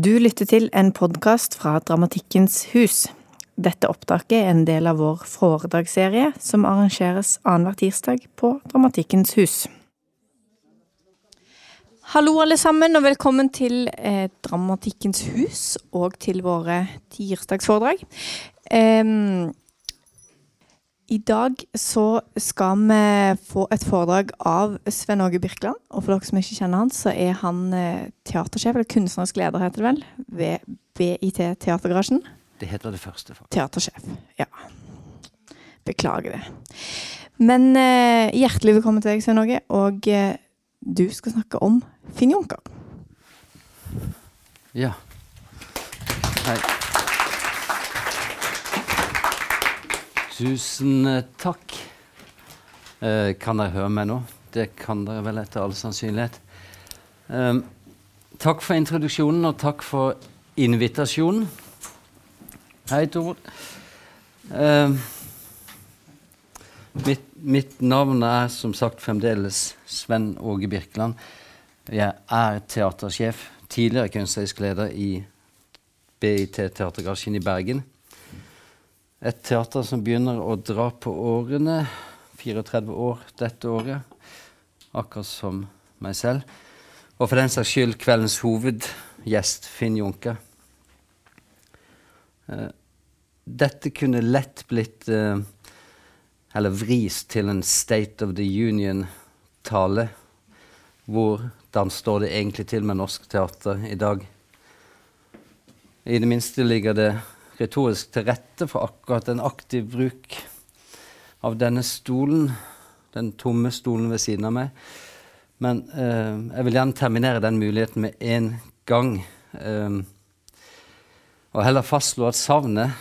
Du lytter til en podkast fra Dramatikkens hus. Dette opptaket er en del av vår foredragsserie som arrangeres annenhver tirsdag på Dramatikkens hus. Hallo, alle sammen, og velkommen til eh, Dramatikkens hus og til våre tirsdagsforedrag. Um, i dag så skal vi få et foredrag av Sven Åge Birkeland. Og for dere som ikke kjenner han, så er han eh, teatersjef, eller kunstnerisk leder, heter det vel, ved BIT Teatergarasjen. Det heter det første, faktisk. Teatersjef, ja. Beklager det. Men eh, hjertelig velkommen til deg, Sven Åge. Og eh, du skal snakke om Finn Junker. Ja. Hei. Tusen eh, takk. Eh, kan dere høre meg nå? Det kan dere vel etter all sannsynlighet. Eh, takk for introduksjonen, og takk for invitasjonen. Hei, Tor. Eh, mitt, mitt, navn er som sagt fremdeles Sven Åge Birkeland. Jeg er teatersjef, tidligere kunstnerisk leder i BIT Teatergarasjen i Bergen. Et teater som begynner å dra på årene. 34 år dette året, akkurat som meg selv. Og for den saks skyld kveldens hovedgjest, Finn Junke. Uh, dette kunne lett blitt uh, Eller vris til en State of the Union-tale. Hvordan står det egentlig til med norsk teater i dag? I det minste ligger det retorisk til rette for akkurat en aktiv bruk av denne stolen, den tomme stolen ved siden av meg. Men eh, jeg vil gjerne terminere den muligheten med en gang. Eh, og heller fastslå at savnet,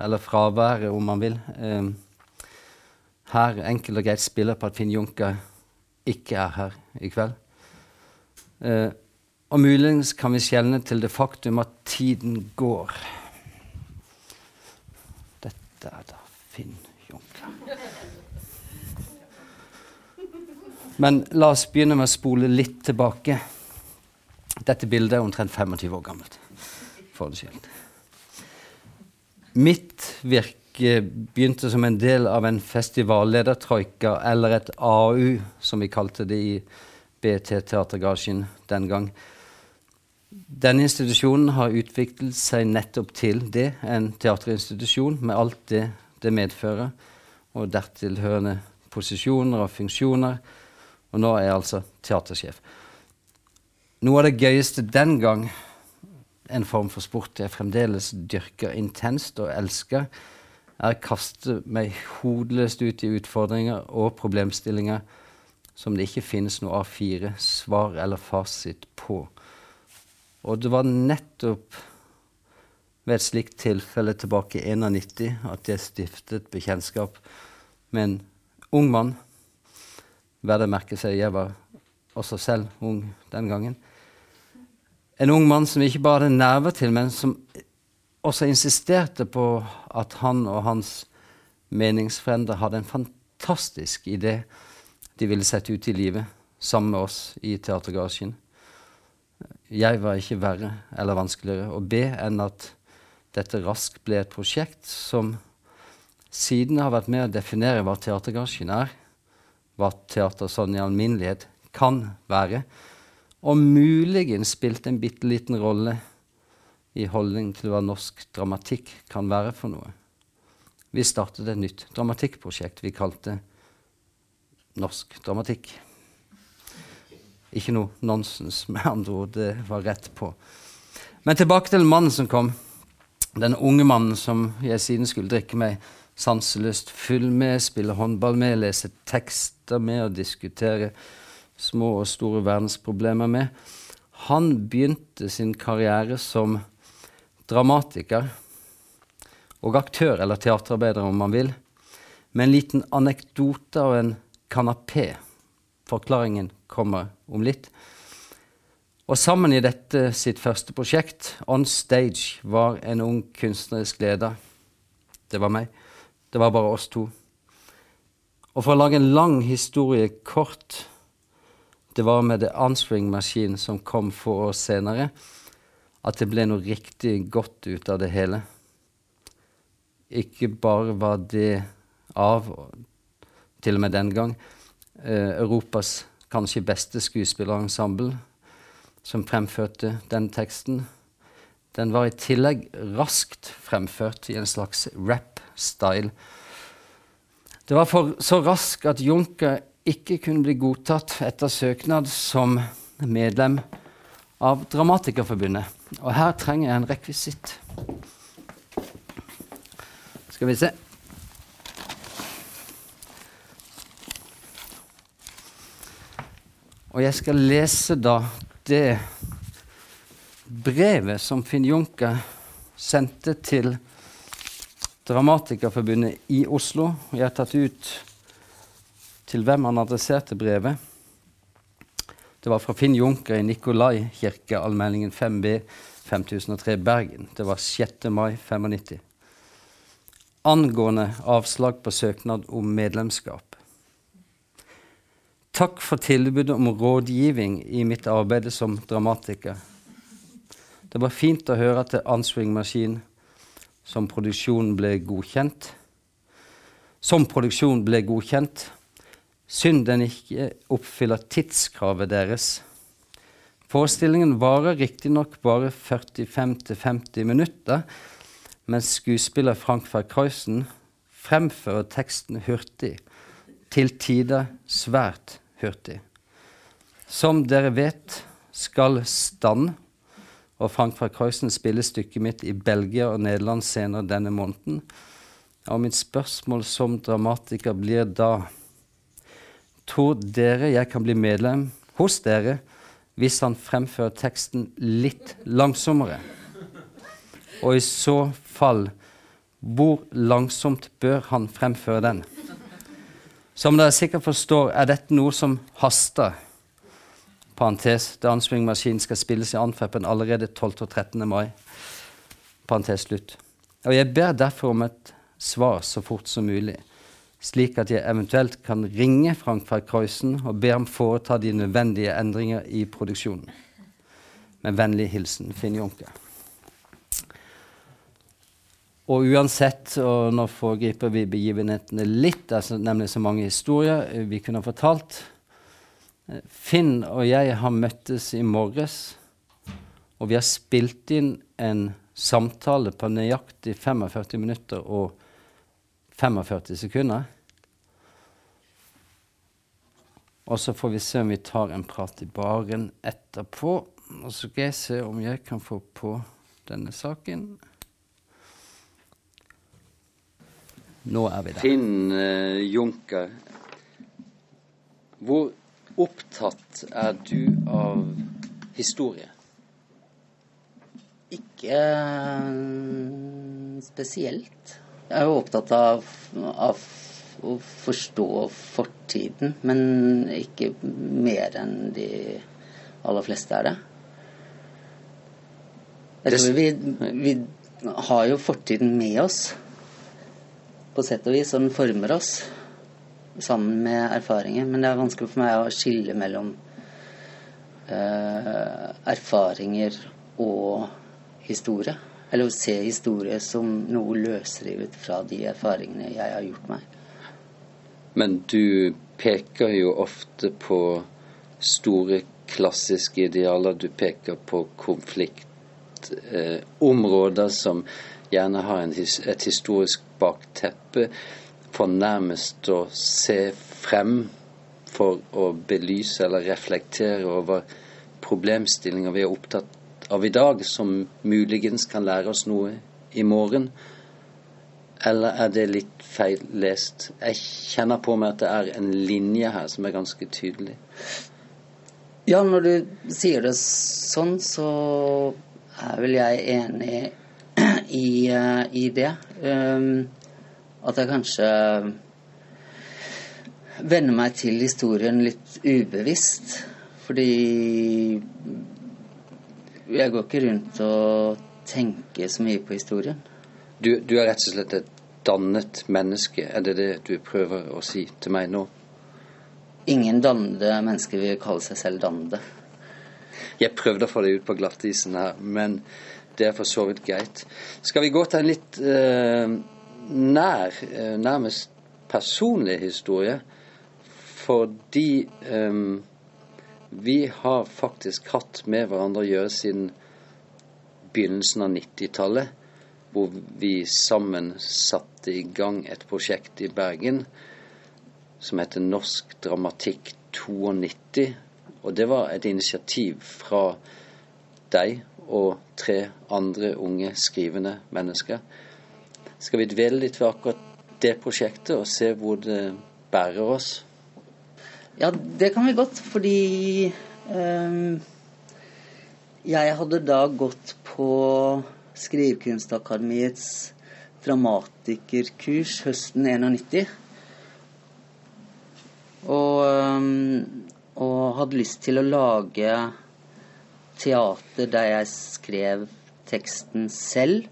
eller fraværet om man vil, eh, her enkelt og greit spiller på at Finn Junker ikke er her i kveld. Eh, og muligens kan vi skjelne til det faktum at tiden går. Der, da. Finn Junker. Men la oss begynne med å spole litt tilbake. Dette bildet er omtrent 25 år gammelt. For det skyld. Mitt virke begynte som en del av en festivalledertroika, eller et AU, som vi kalte det i BT Teatergasjen den gang. Denne institusjonen har utviklet seg nettopp til det, en teaterinstitusjon med alt det det medfører, og dertil hørende posisjoner og funksjoner. Og nå er jeg altså teatersjef. Noe av det gøyeste den gang, en form for sport jeg fremdeles dyrker intenst og elsker, er å kaste meg hodeløst ut i utfordringer og problemstillinger som det ikke finnes noe A4-svar eller fasit på. Og det var nettopp ved et slikt tilfelle tilbake i 91 at jeg stiftet bekjentskap med en ung mann. Verdt å merke seg, jeg var også selv ung den gangen. En ung mann som ikke bare hadde nerver til, men som også insisterte på at han og hans meningsfrender hadde en fantastisk idé de ville sette ut i livet sammen med oss i Teatergarasjen jeg var ikke verre eller vanskeligere å be enn at dette raskt ble et prosjekt som siden har vært med å definere hva teatergarasjen er, hva teater sånn i alminnelighet kan være, og muligens spilte en bitte liten rolle i holdning til hva norsk dramatikk kan være for noe. Vi startet et nytt dramatikkprosjekt vi kalte Norsk dramatikk. Ikke noe nonsens, med andre ord. Det var rett på. Men tilbake til mannen som kom. Den unge mannen som jeg siden skulle drikke meg sanseløst full med, spille håndball med, lese tekster med og diskutere små og store verdensproblemer med. Han begynte sin karriere som dramatiker og aktør, eller teaterarbeider om man vil, med en liten anekdote og en kanapé. Forklaringen kommer om litt. Og sammen i dette sitt første prosjekt, On Stage, var en ung kunstnerisk leder. Det var meg. Det var bare oss to. Og for å lage en lang historie kort Det var med The Answering Machine som kom få år senere, at det ble noe riktig godt ut av det hele. Ikke bare var det av, til og med den gang, eh, Europas kanskje beste skuespillerensemble som fremførte den teksten. Den var i tillegg raskt fremført i en slags rap-style. Det var for så rask at Juncker ikke kunne bli godtatt etter søknad som medlem av Dramatikerforbundet. Og her trenger jeg en rekvisitt. Skal vi se. Og jeg skal lese da det brevet som Finn Juncker sendte til Dramatikerforbundet i Oslo. Jeg har tatt ut til hvem han adresserte brevet. Det var fra Finn Juncker i Nikolai kirke, allmenningen 5B 5003 Bergen. Det var 6. mai 95. Angående avslag på søknad om medlemskap. Takk for tilbudet om rådgivning i mitt arbeid som dramatiker. Det var fint å høre at Answing Machine som produksjon ble godkjent. Som produksjon ble godkjent. Synd den ikke oppfyller tidskravet deres. Forestillingen varer riktignok bare 45-50 minutter, mens skuespiller Frank Verkreusen fremfører teksten hurtig til tider svært hurtig. Som dere vet, skal Stand og Frank fra Kreusen spille stykket mitt i Belgia og Nederland senere denne måneden. Og mitt spørsmål som dramatiker blir da Tror dere jeg kan bli medlem hos dere hvis han fremfører teksten litt langsommere? Og i så fall, hvor langsomt bør han fremføre den? Som dere sikkert forstår, er dette noe som haster. Parentes, Answing Machine skal spilles i Antwerpen allerede 12. og 13. mai. Parentes slutt. Og jeg ber derfor om et svar så fort som mulig, slik at jeg eventuelt kan ringe Frank fra Kreusen og be ham foreta de nødvendige endringer i produksjonen. Med vennlig hilsen Finn Junker. Og uansett, og nå foregriper vi begivenhetene litt, det er nemlig så mange historier vi kunne ha fortalt. Finn og jeg har møttes i morges, og vi har spilt inn en samtale på nøyaktig 45 minutter og 45 sekunder. Og så får vi se om vi tar en prat i baren etterpå. Og så skal jeg se om jeg kan få på denne saken. Nå er vi der. Finn uh, Junker, hvor opptatt er du av historie? Ikke uh, spesielt. Jeg er jo opptatt av, av, å forstå fortiden, men ikke mer enn de aller fleste er det. Jeg tror vi, vi har jo fortiden med oss på sett og vis, og den former oss sammen med erfaringer. Men det er vanskelig for meg å skille mellom eh, erfaringer og historie. Eller å se historie som noe løsrevet fra de erfaringene jeg har gjort meg. Men du peker jo ofte på store klassiske idealer. Du peker på konfliktområder eh, som gjerne har en, et historisk bakteppe, for nærmest å se frem for å belyse eller reflektere over problemstillinger vi er opptatt av i dag, som muligens kan lære oss noe i morgen? Eller er det litt feil lest? Jeg kjenner på meg at det er en linje her som er ganske tydelig. Ja, når du sier det sånn, så er vel jeg enig i, eh, i det. Um, at jeg kanskje venner meg til historien litt ubevisst. Fordi jeg går ikke rundt og tenker så mye på historien. Du, du er rett og slett et dannet menneske, er det det du prøver å si til meg nå? Ingen dannede mennesker vil kalle seg selv dannede. Jeg prøvde å få deg ut på glattisen her, men det er for så vidt greit. Skal vi gå til en litt eh, nær, eh, nærmest personlig historie? Fordi eh, vi har faktisk hatt med hverandre å gjøre siden begynnelsen av 90-tallet. Hvor vi sammen satte i gang et prosjekt i Bergen som heter Norsk dramatikk 92. Og det var et initiativ fra deg og tre andre unge skrivende mennesker. Skal vi dvele litt ved akkurat det prosjektet og se hvor det bærer oss? Ja, det kan vi godt, fordi um, jeg hadde da gått på Skrivekunstakademiets dramatikerkurs høsten 91. Og, um, og hadde lyst til å lage teater der jeg skrev teksten selv.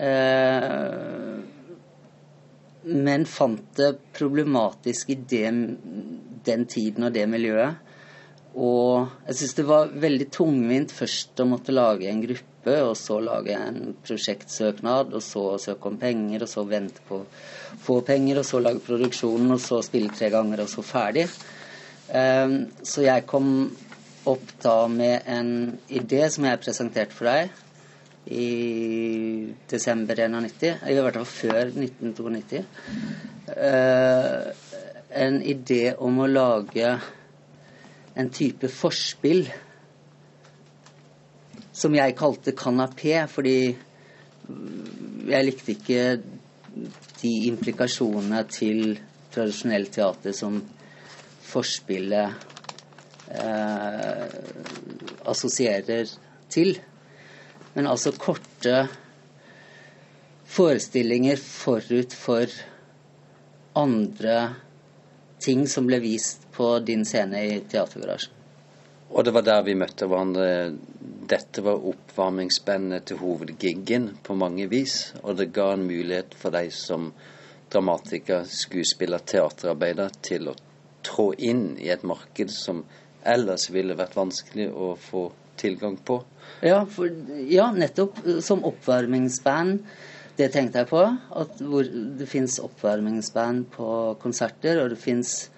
Eh, men fant det problematisk i det, den tiden og det miljøet. Og jeg syns det var veldig tungvint først å måtte lage en gruppe, og så lage en prosjektsøknad, og så søke om penger, og så vente på å få penger, og så lage produksjonen, og så spille tre ganger, og så ferdig. Eh, så jeg kom opp da med en idé som jeg presenterte for deg i desember 91, i hvert fall før 1992. Uh, en idé om å lage en type forspill som jeg kalte kanapé, fordi jeg likte ikke de implikasjonene til tradisjonelt teater som forspillet eh, assosierer til. Men altså korte forestillinger forut for andre ting som ble vist på din scene i Teatergarasjen. Og det var der vi møtte hverandre. Dette var oppvarmingsbandet til hovedgiggen på mange vis. Og det ga en mulighet for deg som dramatiker, skuespiller, teaterarbeider til å trå inn i et marked som ellers ville vært vanskelig å få tilgang på? Ja, for, ja nettopp. Som oppvarmingsband. Det tenkte jeg på. At det fins oppvarmingsband på konserter, og det fins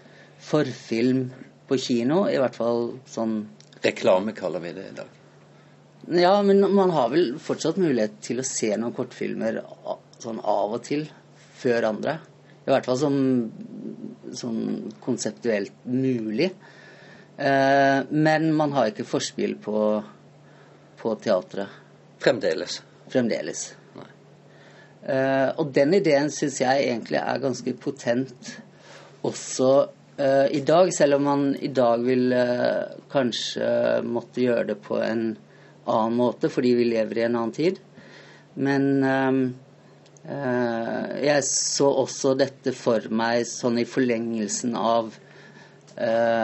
forfilm på kino. I hvert fall sånn Reklame kaller vi det i dag. Ja, men man har vel fortsatt mulighet til å se noen kortfilmer sånn av og til før andre. I hvert fall som sånn konseptuelt mulig. Eh, men man har ikke forspill på, på teatret. Fremdeles. Fremdeles. Uh, og den ideen syns jeg egentlig er ganske potent også uh, i dag, selv om man i dag vil kanskje måtte gjøre det på en annen måte fordi vi lever i en annen tid. Men jeg så også dette for meg sånn i forlengelsen av eh,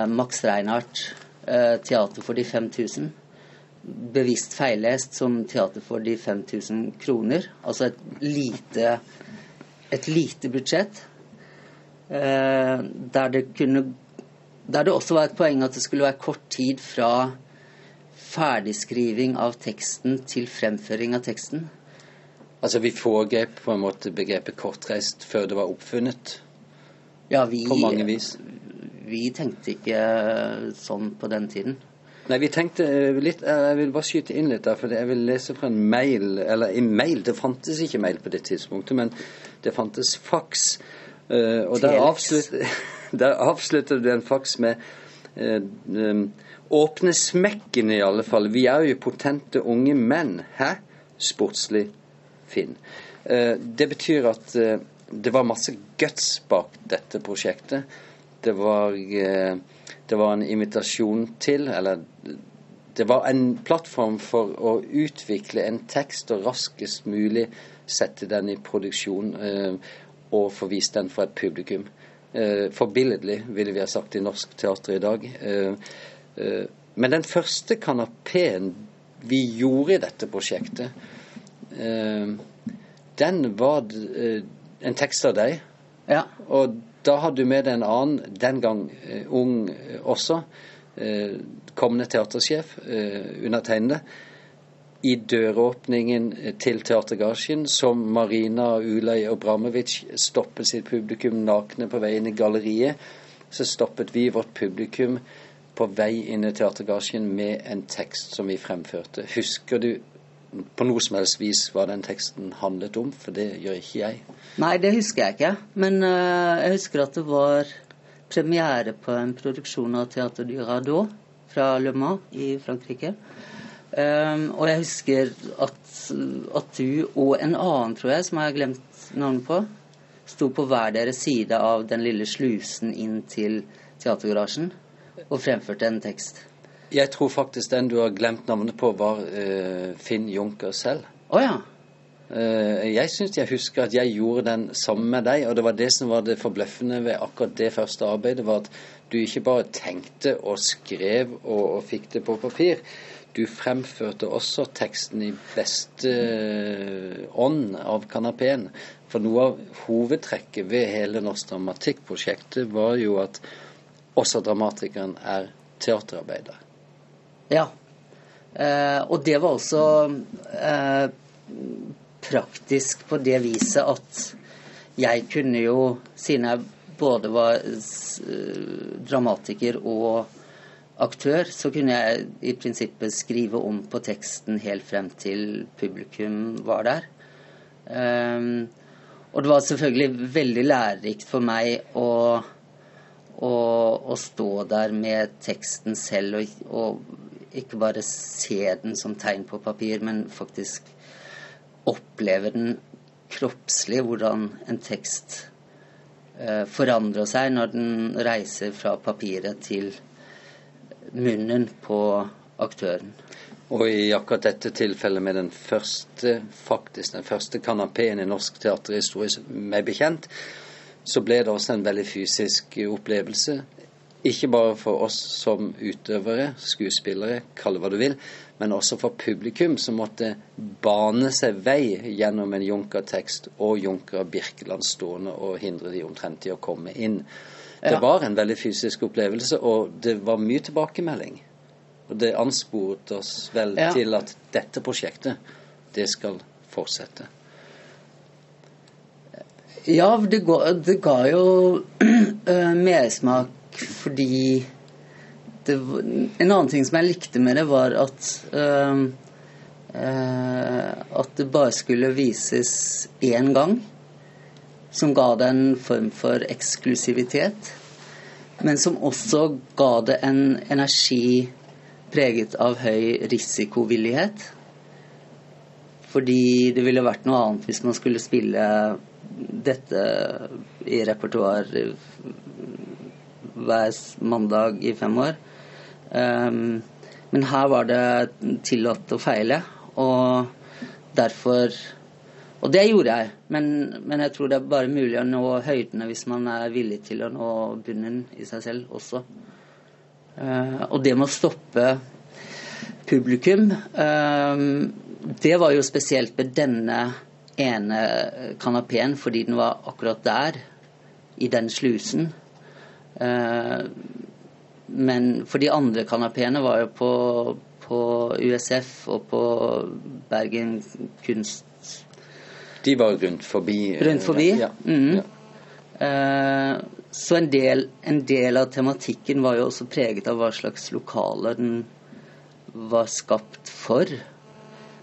Max Reinhardt, eh, 'Teater for de 5000'. Bevisst feillest som 'Teater for de 5000 kroner'. Altså et lite, et lite budsjett. Eh, der det kunne Der det også var et poeng at det skulle være kort tid fra ferdigskriving av teksten til fremføring av teksten. Altså vi foregrep på en måte begrepet kortreist før det var oppfunnet? Ja, vi, på mange vis? Vi tenkte ikke sånn på den tiden. Nei, vi tenkte eh, litt eh, Jeg vil bare skyte inn litt der, for jeg vil lese fra en mail Eller i mail Det fantes ikke mail på det tidspunktet, men det fantes faks. Eh, og der, avslutter der avslutter du en faks med Åpne smekken, i alle fall. Vi er jo potente unge menn. Hæ? Sportslig Finn. Det betyr at det var masse guts bak dette prosjektet. Det var, eh, det var en invitasjon til, eller det var en plattform for å utvikle en tekst og raskest mulig sette den i produksjon eh, og få vist den for et publikum. Eh, forbilledlig, ville vi ha sagt i norsk teater i dag. Men den første kanapeen vi gjorde i dette prosjektet, den var en tekst av deg. Ja. Og da hadde du med deg en annen, den gang uh, ung uh, også. Uh, kommende teatersjef, undertegnede, i døråpningen til Teatergasjen, som Marina Ulay Obramovic stoppet sitt publikum nakne på vei inn i galleriet, så stoppet vi vårt publikum på vei inn i Teatergasjen med en tekst som vi fremførte. Husker du på noe som helst vis hva den teksten handlet om? For det gjør ikke jeg. Nei, det husker jeg ikke. Men uh, jeg husker at det var premiere på en produksjon av Teater du Radot fra Le Mans i Frankrike. Um, og jeg husker at, at, du og en annen, tror jeg, som jeg har glemt navnet på, sto på hver deres side av den lille slusen inn til teatergarasjen og fremførte en tekst. Jeg tror faktisk den du har glemt navnet på, var uh, Finn Junker selv. Oh, ja. uh, jeg syns jeg husker at jeg gjorde den sammen med deg, og det var det som var det forbløffende ved akkurat det første arbeidet, var at du ikke bare tenkte og skrev og, og fikk det på papir. Du fremførte også teksten i beste eh, ånd av kanapeen. For noe av hovedtrekket ved hele Norsk Dramatikkprosjektet var jo at også dramatikeren er teaterarbeider. Ja. Eh, og det var også eh, praktisk på det viset at jeg kunne jo, siden jeg både var dramatiker og aktør, så kunne jeg i prinsippet skrive om på teksten helt frem til publikum var der. Eh, og det var selvfølgelig veldig lærerikt for meg å, å stå der med teksten selv og, og, ikke bare se den som tegn på papir, men faktisk oppleve den kroppslig, hvordan en tekst eh, forandrer seg når den reiser fra papiret til munnen på aktøren. Og i akkurat dette tilfellet med den første, faktisk den første kanapeen i norsk teaterhistorie meg bekjent, så ble det også en veldig fysisk opplevelse. Ikke bare for oss som utøvere, skuespillere, kall det hva du vil, men også for publikum som måtte bane seg vei gjennom en Junker-tekst og Junker Birkeland stående og hindre de omtrent i å komme inn. Det ja. var en veldig fysisk opplevelse, og det var mye tilbakemelding. Og det ansporet oss vel ja. til at dette prosjektet, det skal fortsette. Ja, det ga, det ga jo uh, mersmak fordi det, En annen ting som jeg likte med det, var at øh, øh, At det bare skulle vises én gang som ga det en form for eksklusivitet, men som også ga det en energi preget av høy risikovillighet. Fordi det ville vært noe annet hvis man skulle spille dette i repertoar hver mandag i fem år. Um, men her var det tillatt å feile, og derfor og det gjorde jeg, men, men, jeg tror det er bare mulig å nå høydene hvis man er villig til å nå bunnen i seg selv også. Uh, og det med å stoppe publikum, uh, det var jo spesielt med denne ene kanapeen, fordi den var akkurat der, i den slusen. Uh, men for de andre kanapeene var jo på, på USF og på Bergen kunst de var rundt forbi? Eh, rundt forbi. Ja. Mm. ja. Uh, så en del, en del, av tematikken var jo også preget av hva slags lokaler den var skapt for.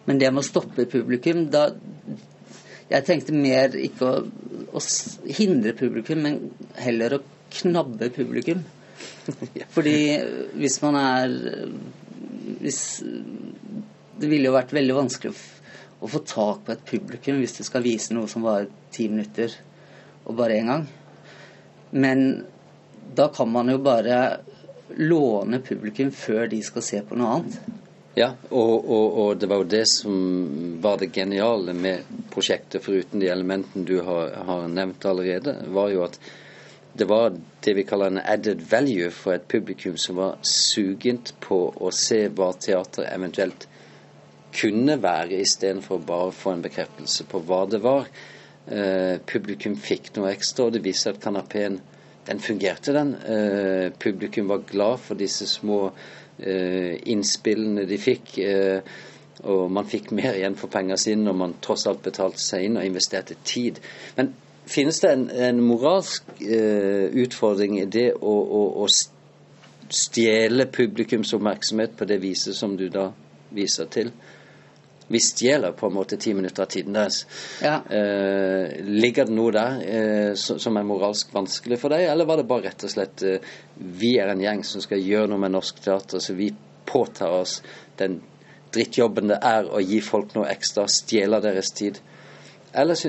Men det med å stoppe publikum da Jeg tenkte mer ikke å, å hindre publikum, men heller å knabbe publikum. Fordi hvis man er hvis, Det ville jo vært veldig vanskelig å få tak på et publikum hvis du skal vise noe som varer ti minutter og bare én gang. Men da kan man jo bare låne publikum før de skal se på noe annet. Ja, og, og, og, det var jo det som var det geniale med prosjektet, foruten de elementene du har, har, nevnt allerede, var jo at det var det vi kaller en added value for et publikum som var sugent på å se hva teater eventuelt kunne være, istedenfor bare å få en bekreftelse på hva det var. Eh, publikum fikk noe ekstra, og det viser at kanapeen den fungerte, den. Eh, publikum var glad for disse små eh, innspillene de fikk. Og man fikk mer igjen for pengene sine når man tross alt betalte seg inn og investerte tid. Men finnes det en, en moralsk eh, utfordring i det å, å, å stjele publikums oppmerksomhet på det viset som du da viser til? vi stjeler på en måte ti minutter av tiden deres. Ja. Eh, ligger det noe der eh, som er moralsk vanskelig for deg, eller var det bare rett og slett eh, vi er en gjeng som skal gjøre noe med norsk teater, så vi påtar oss den drittjobben det er å gi folk noe ekstra, stjele deres tid? Eller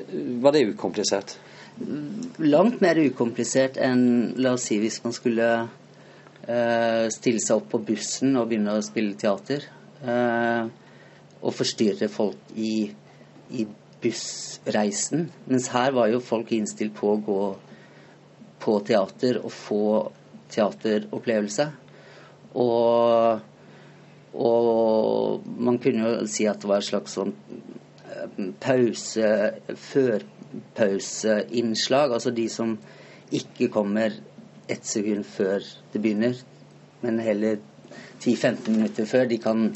var det ukomplisert? Langt mer ukomplisert enn la oss si hvis man skulle uh, stille seg opp på bussen og begynne å spille teater. Uh, og forstyrre folk i, i bussreisen. Mens her var jo folk innstilt på å gå på teater og få teateropplevelse. Og, og man kunne jo si at det var et slags sånn pause, førpauseinnslag. Altså de som ikke kommer ett sekund før det begynner, men heller 10-15 minutter før. De kan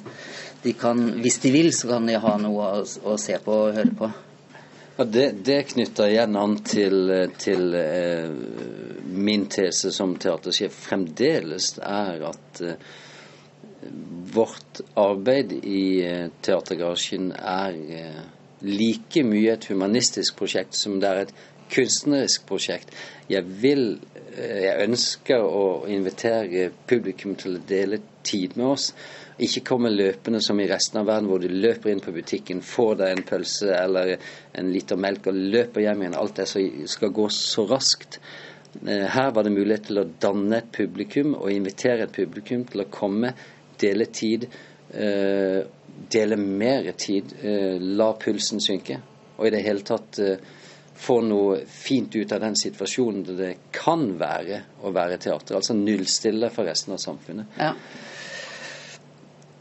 de kan, hvis de vil, så kan de ha noe å, å se på og høre på. Ja, det, det knytter igjen an til, til eh, min tese som teatersjef fremdeles er at eh, vårt arbeid i eh, Teatergarasjen er eh, like mye et humanistisk prosjekt som det er et kunstnerisk prosjekt. Jeg vil eh, jeg ønsker å invitere publikum til å dele tid med oss. Ikke komme løpende som i resten av verden, hvor du løper inn på butikken, får deg en pølse eller en liter melk og løper hjem igjen. Alt det skal gå så raskt. Her var det mulighet til å danne et publikum og invitere et publikum til å komme, dele tid. Eh, dele mer tid. Eh, la pulsen synke. Og i det hele tatt få noe fint ut av den situasjonen det kan være å være teater. Altså nullstille for resten av samfunnet. Ja.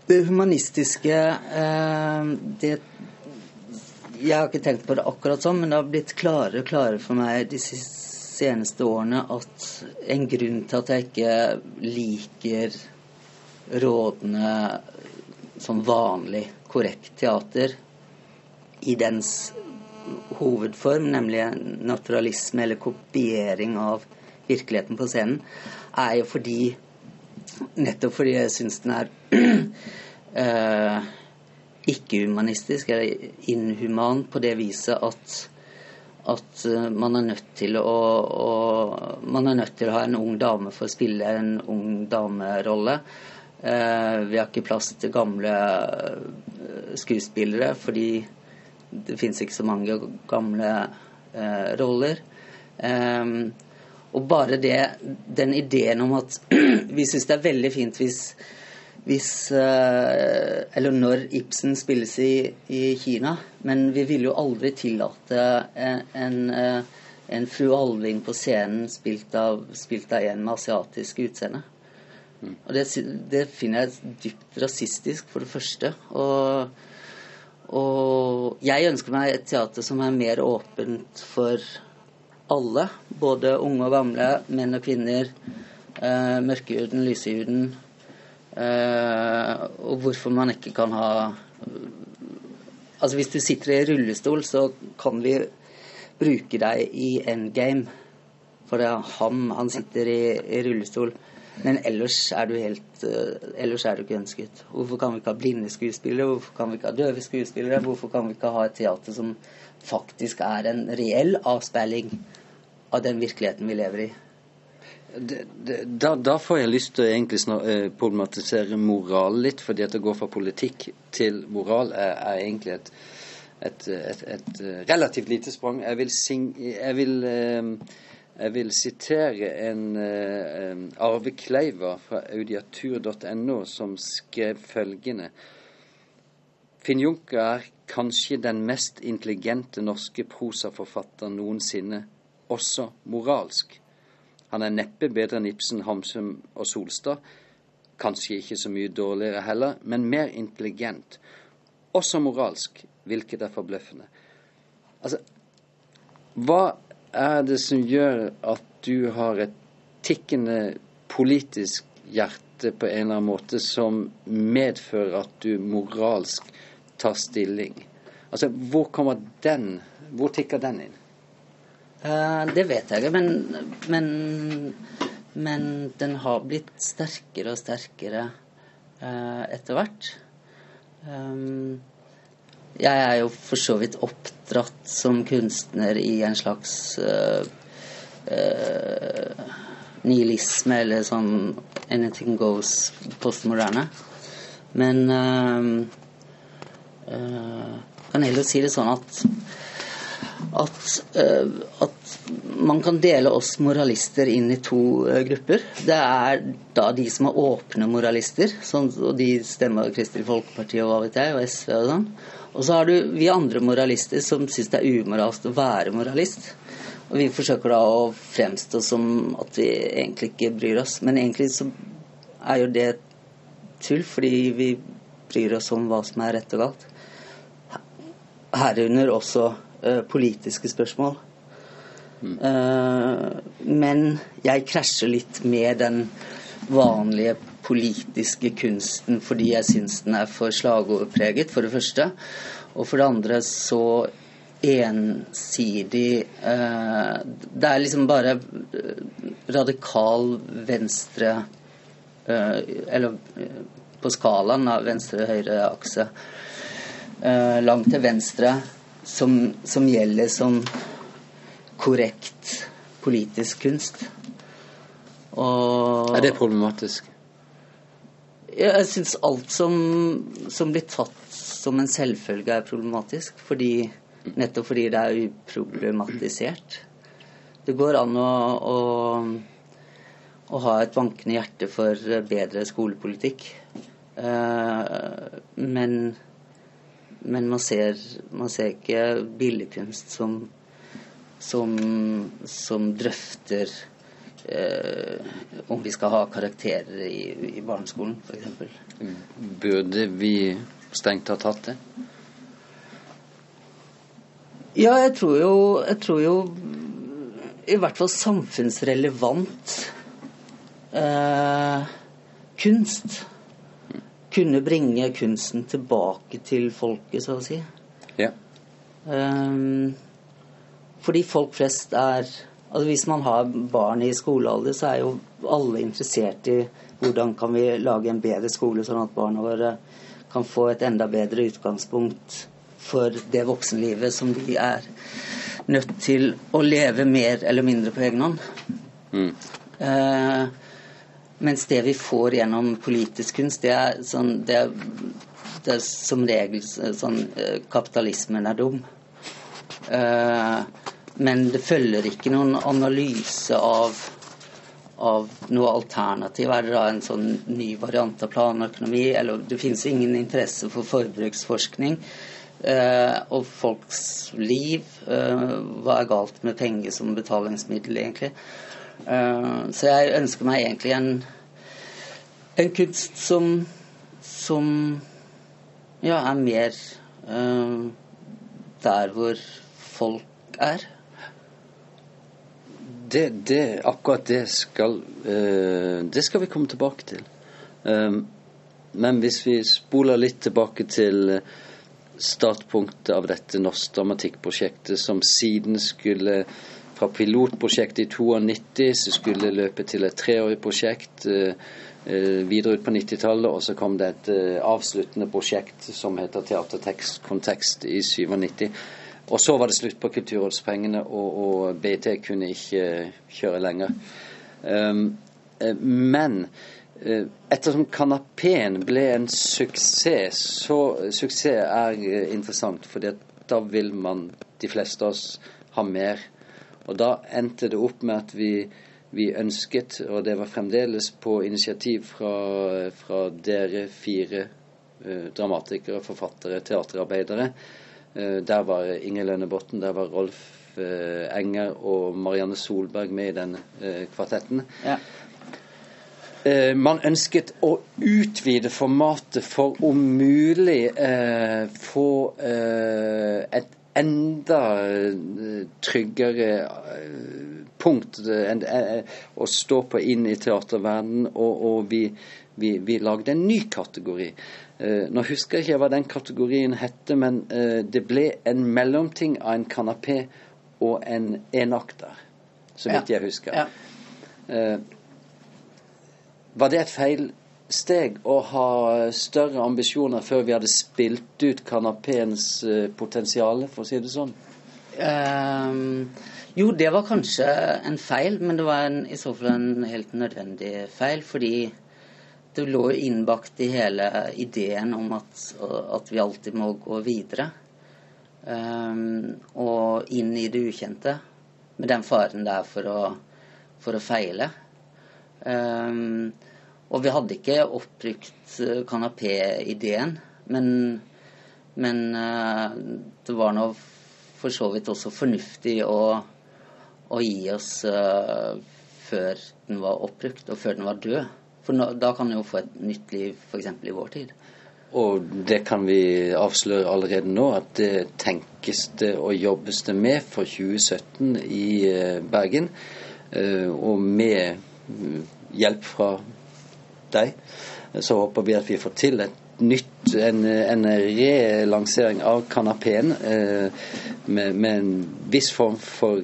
Det humanistiske eh, det, Jeg har ikke tenkt på det akkurat sånn, men det har blitt klarere og klarere for meg de seneste årene at en grunn til at jeg ikke liker rådende som vanlig korrekt teater i dens hovedform, nemlig naturalisme eller kopiering av virkeligheten på scenen, er jo fordi Nettopp fordi jeg syns den er eh, ikke-humanistisk, eller inhuman, på det viset at, at eh, man er å, å, Man er nødt til å ha en ung dame for å spille en ung damerolle. Eh, vi har ikke plass til gamle eh, skuespillere fordi det finnes ikke så mange gamle eh, roller. Eh, og bare det, den ideen om at vi syns det er veldig fint hvis, hvis Eller når Ibsen spilles i, i, Kina, men vi ville jo aldri tillate en, en fru Alving på scenen spilt av, spilt av en med asiatisk utseende. Og det, det, finner jeg dypt rasistisk, for det første. Og, og jeg ønsker meg et teater som er mer åpent for alle, både unge og gamle, menn og kvinner, eh, mørkehuden, lysehuden. Eh, og hvorfor man ikke kan ha Altså Hvis du sitter i rullestol, så kan vi bruke deg i endgame. For det er ham, han sitter i, i rullestol. Men ellers er du helt uh, ellers er du ikke ønsket. Hvorfor kan vi ikke ha blinde skuespillere? Hvorfor kan vi ikke ha døve skuespillere? Hvorfor kan vi ikke ha et teater som faktisk er en reell avspeiling av den virkeligheten vi lever i. Det, det, da, da, får jeg lyst til å egentlig snar, eh, problematisere moral litt, fordi at å gå fra politikk til moral er, er egentlig et, et, et, et, eh, relativt lite sprang. Jeg vil, sing, jeg vil, eh, jeg vil sitere en uh, Arve Kleiva fra audiatur.no som skrev følgende. Finn Junker er kanskje den mest intelligente norske prosaforfatter noensinne også moralsk. Han er neppe bedre enn Ibsen, Hamsun og Solstad. Kanskje ikke så mye dårligere heller, men mer intelligent. Også moralsk, hvilket er forbløffende. Altså, hva er det som gjør at du har et tikkende politisk hjerte på en eller annen måte som medfører at du moralsk tar stilling? Altså, hvor kommer den Hvor tikker den inn? Uh, det vet jeg ikke, men, men, men, den har blitt sterkere og sterkere uh, etter hvert. Um, jeg er jo for så vidt oppdratt som kunstner i en slags uh, nihilisme, eller sånn anything goes postmoderne. Men kan heller si det sånn at at, uh, at, man kan dele oss moralister inn i to uh, grupper. Det er da de som er åpne moralister, sånn, og de stemmer Kristelig Folkeparti og hva vet jeg, og SV og sånn. Og så har du vi andre moralister som syns det er umoralsk å være moralist. Og vi forsøker da å fremstå som at vi egentlig ikke bryr oss. Men egentlig så er jo det tull, fordi vi bryr oss om hva som er rett og galt. Herunder også uh, politiske spørsmål. Mm. Uh, men jeg krasjer litt med den vanlige politiske kunsten fordi jeg syns den er for slagordpreget, for det første. Og for det andre så ensidig eh, Det er liksom bare radikal venstre Eller på skalaen av venstre-høyre akse. langt til venstre som, som gjelder som korrekt politisk kunst. Og, er det problematisk? Jeg syns alt som, som, blir tatt som en selvfølge, er problematisk. Fordi, nettopp fordi det er uproblematisert. Det går an å, å, å ha et bankende hjerte for bedre skolepolitikk. Uh, men men man ser, man ser ikke billedkunst som, som, som drøfter eh, om vi skal ha karakterer i, i barneskolen, f.eks. Burde vi strengt tatt hatt det? Ja, jeg tror jo, jeg tror jo i hvert fall samfunnsrelevant eh, kunst kunne bringe kunsten tilbake til folket, så å si. Ja. Um, fordi folk flest er altså Hvis man har barn i skolealder, så er jo alle interessert i hvordan kan vi lage en bedre skole, sånn at barna våre kan få et enda bedre utgangspunkt for det voksenlivet som de er nødt til å leve mer eller mindre på egen hånd. Mm. Eh, mens det vi får gjennom politisk kunst, det er, sånn, det er, det er som regel sånn eh, Kapitalismen er dum. Uh, men det følger ikke noen analyse av, av noe alternativ. Er det da en sånn ny variant av planøkonomi? Eller det finnes ingen interesse for forbruksforskning. Eh, og folks liv. Eh, hva er galt med penger som betalingsmiddel, egentlig? Eh, så jeg ønsker meg egentlig en, en kunst som, som ja, er mer uh, der hvor folk er. Det, det, akkurat det skal, uh, det skal vi komme tilbake til. Um, men hvis vi spoler litt tilbake til startpunktet av dette norsk dramatikkprosjektet, som siden skulle fra pilotprosjektet i 92 så skulle løpe til et treårig prosjekt uh, eh videre ut på 90-tallet. Og så kom det et eh, avsluttende prosjekt som heter Teatertekst kontekst i 97. Og så var det slutt på kulturrådspengene, og, og BT kunne ikke kjøre lenger. Um, men ettersom Kanapeen ble en suksess, så suksess er interessant, for da vil man, de fleste av oss, ha mer og da endte det opp med at vi, vi ønsket, og det var fremdeles på initiativ fra, fra dere fire eh, dramatikere, forfattere, teaterarbeidere. Eh, der var Inger Lønnebotn, der var Rolf eh, Enger og Marianne Solberg med i den eh, kvartetten. Ja. Eh, man ønsket å utvide formatet for om mulig eh, få et enda eh, tryggere eh, punkt eh, å stå på inn i teaterverdenen. Og, og vi, Vi, vi lagde en ny kategori. Uh, nå husker jeg ikke hva den kategorien hette, men uh, det ble en mellomting av en kanapé og en enakter, så vidt jeg husker. Ja. Uh, var det et feil steg å ha større ambisjoner før vi hadde spilt ut kanapeens potensial, for å si det sånn? Um, jo, det var kanskje en feil, men det var en, i så fall en helt nødvendig feil. Fordi det lå innbakt i hele ideen om at, at vi alltid må gå videre. Um, og inn i det ukjente. Med den faren det er for å, for å feile. Um, og vi hadde ikke oppbrukt kanapé-ideen, men, men uh, det var nå for så vidt også fornuftig å å gi oss uh, før den var oppbrukt, og før den var død. For nå, da kan den jo få et nytt liv f.eks. i vår tid. Og det kan vi avsløre allerede nå, at det tenkes det og jobbes det med for 2017 i uh, Bergen. Uh, og med mm, hjelp fra deg, så håper vi at vi får til nytt, en, en relansering av kanapeen med, med, en viss form for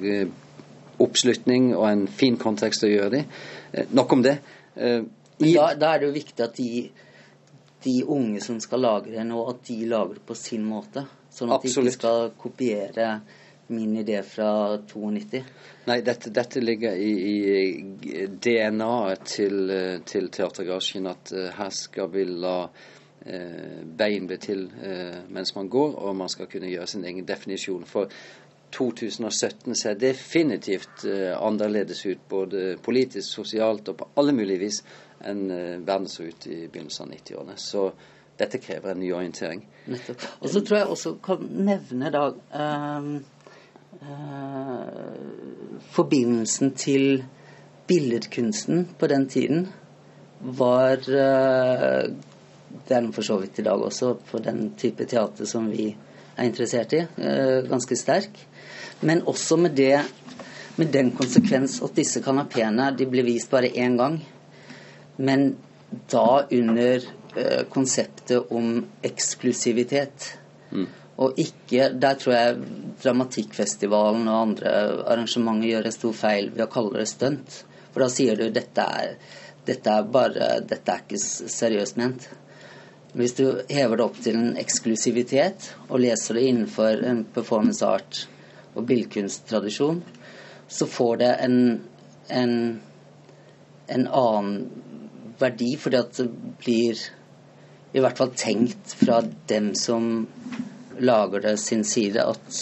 oppslutning og en fin kontekst å gjøre det i. Eh, nok om det. Da, da, er det jo viktig at de, de, unge som skal lage det nå, at de lager det på sin måte. Sånn at Absolutt. de ikke skal kopiere min idé fra 92. Nei, dette, dette ligger i, i DNA-et til, til Teatergarasjen at uh, her skal vi la uh, bein bli til uh, mens man går, og man skal kunne gjøre sin egen definisjon. For 2017 ser definitivt annerledes ut, både politisk, sosialt og på alle mulige vis, enn uh, verden så ut i begynnelsen av 90-årene. Så dette krever en ny orientering. Nettopp. Og så tror jeg også kan nevne da uh, Forbindelsen til billedkunsten på den tiden var er den for så vidt i dag også, på den type teater som vi er interessert i, ganske sterk. Men også med, det, med den konsekvens at disse kanapeene de ble vist bare én gang. Men da under uh, konseptet om eksklusivitet. Mm. Og ikke Der tror jeg Dramatikkfestivalen og andre arrangementer gjør en stor feil ved å kalle det stunt. For da sier du dette er, dette er bare Dette er ikke seriøst ment. Hvis du hever det opp til en eksklusivitet og leser det innenfor en performance art og billedkunsttradisjon, så får det en, en, en annen verdi, fordi at det blir i hvert fall tenkt fra dem som lager det sin side, at,